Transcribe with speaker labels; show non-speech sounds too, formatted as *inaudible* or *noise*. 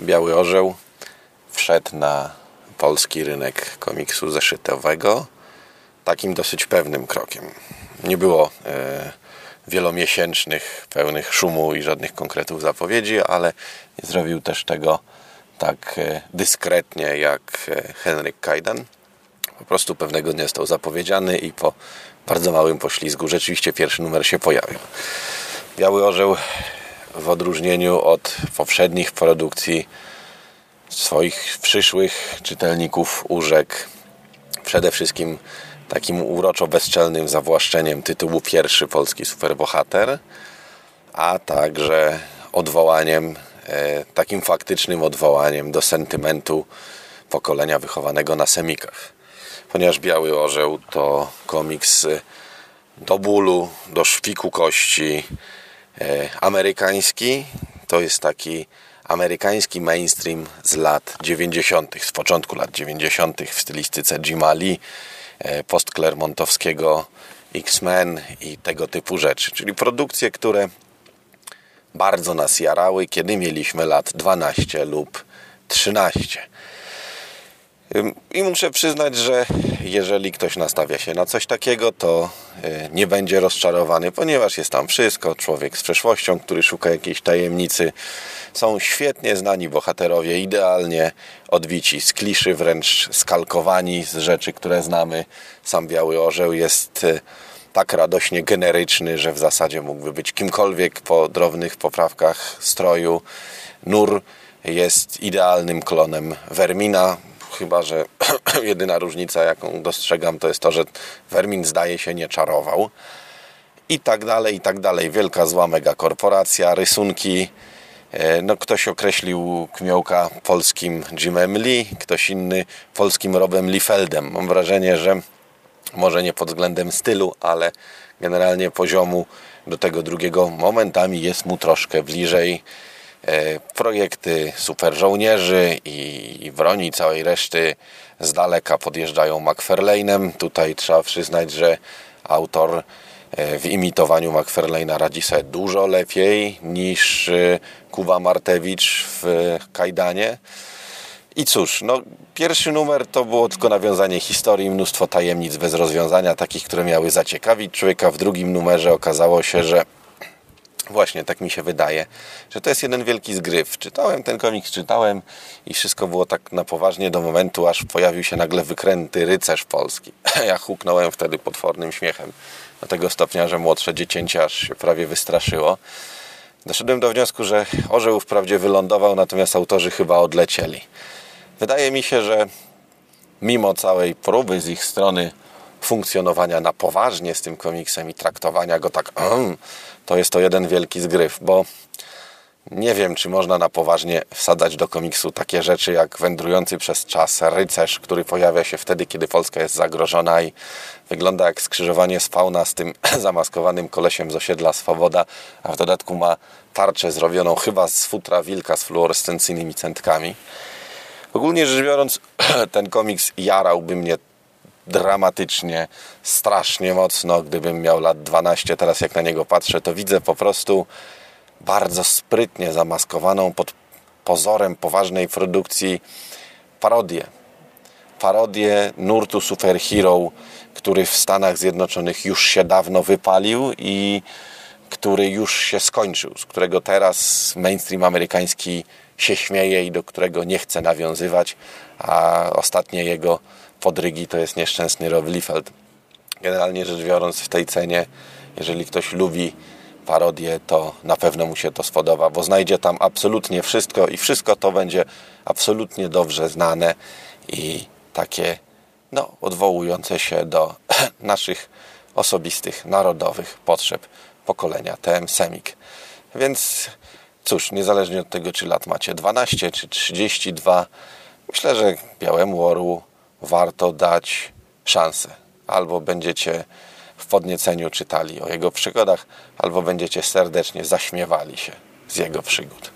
Speaker 1: Biały Orzeł wszedł na polski rynek komiksu zeszytowego takim dosyć pewnym krokiem. Nie było e, wielomiesięcznych, pełnych szumu i żadnych konkretów zapowiedzi, ale nie zrobił też tego tak e, dyskretnie jak e, Henryk Kajdan. Po prostu pewnego dnia został zapowiedziany i po bardzo małym poślizgu rzeczywiście pierwszy numer się pojawił. Biały Orzeł w odróżnieniu od poprzednich produkcji swoich przyszłych czytelników urzekł przede wszystkim takim uroczo bezczelnym zawłaszczeniem tytułu pierwszy polski superbohater, a także odwołaniem, e, takim faktycznym odwołaniem do sentymentu pokolenia wychowanego na semikach. Ponieważ Biały Orzeł to komiks do bólu, do szpiku kości e, amerykański, to jest taki amerykański mainstream z lat 90., z początku lat 90. w stylistyce Jima Lee, postklermontowskiego X-Men i tego typu rzeczy. Czyli produkcje, które bardzo nas jarały, kiedy mieliśmy lat 12 lub 13. I muszę przyznać, że jeżeli ktoś nastawia się na coś takiego, to nie będzie rozczarowany, ponieważ jest tam wszystko. Człowiek z przeszłością, który szuka jakiejś tajemnicy. Są świetnie znani bohaterowie, idealnie odbici z kliszy, wręcz skalkowani z rzeczy, które znamy. Sam Biały Orzeł jest y, tak radośnie generyczny, że w zasadzie mógłby być kimkolwiek po drobnych poprawkach stroju. Nur jest idealnym klonem Vermina, chyba że *clears throat* jedyna różnica, jaką dostrzegam, to jest to, że Vermin zdaje się nie czarował. I tak dalej, i tak dalej. Wielka zła mega korporacja, rysunki. E, no, ktoś określił Kmiołka polskim Jimem Lee, ktoś inny polskim Robem Liefeldem. Mam wrażenie, że może nie pod względem stylu, ale generalnie poziomu do tego drugiego momentami jest mu troszkę bliżej. E, projekty super żołnierzy i broni całej reszty z daleka podjeżdżają McFarlane'em. Tutaj trzeba przyznać, że autor e, w imitowaniu McFarlane'a radzi sobie dużo lepiej niż e, Kuba Martewicz w Kajdanie. I cóż, no, pierwszy numer to było tylko nawiązanie historii, mnóstwo tajemnic bez rozwiązania, takich, które miały zaciekawić człowieka. W drugim numerze okazało się, że Właśnie, tak mi się wydaje, że to jest jeden wielki zgryw. Czytałem ten komiks, czytałem i wszystko było tak na poważnie do momentu, aż pojawił się nagle wykręty rycerz polski. *laughs* Ja huknąłem wtedy potwornym śmiechem do tego stopnia, że młodsze dziecięcie aż się prawie wystraszyło. Doszedłem do wniosku, że orzeł wprawdzie wylądował, natomiast autorzy chyba odlecieli. Wydaje mi się, że mimo całej próby z ich strony funkcjonowania na poważnie z tym komiksem i traktowania go tak, mm, to jest to jeden wielki zgryw, bo nie wiem, czy można na poważnie wsadzać do komiksu takie rzeczy jak wędrujący przez czas rycerz, który pojawia się wtedy, kiedy Polska jest zagrożona i wygląda jak skrzyżowanie fauna z tym *laughs* zamaskowanym kolesiem z osiedla Swoboda, a w dodatku ma tarczę zrobioną chyba z futra wilka z fluorescencyjnymi centkami. Ogólnie rzecz biorąc, *clears throat* ten komiks jarałby mnie dramatycznie, strasznie mocno. Gdybym miał lat 12, teraz jak na niego patrzę, to widzę po prostu bardzo sprytnie zamaskowaną pod pozorem poważnej produkcji parodię. Parodię nurtu superhero, który w Stanach Zjednoczonych już się dawno wypalił i który już się skończył, z którego teraz mainstream amerykański się śmieje i do którego nie chce nawiązywać, a ostatnie jego podrygi to jest nieszczęsny Rob Liefeld. Generalnie rzecz biorąc w tej cenie, jeżeli ktoś lubi parodię, to na pewno mu się to spodoba, bo znajdzie tam absolutnie wszystko i wszystko to będzie absolutnie dobrze znane i takie no, odwołujące się do *clears throat* naszych osobistych, narodowych potrzeb pokolenia TM Semik. Więc cóż, niezależnie od tego, czy lat macie 12 czy 32, myślę, że Białemu Orłu warto dać szansę. Albo będziecie w podnieceniu czytali o jego przygodach, albo będziecie serdecznie zaśmiewali się z jego przygód.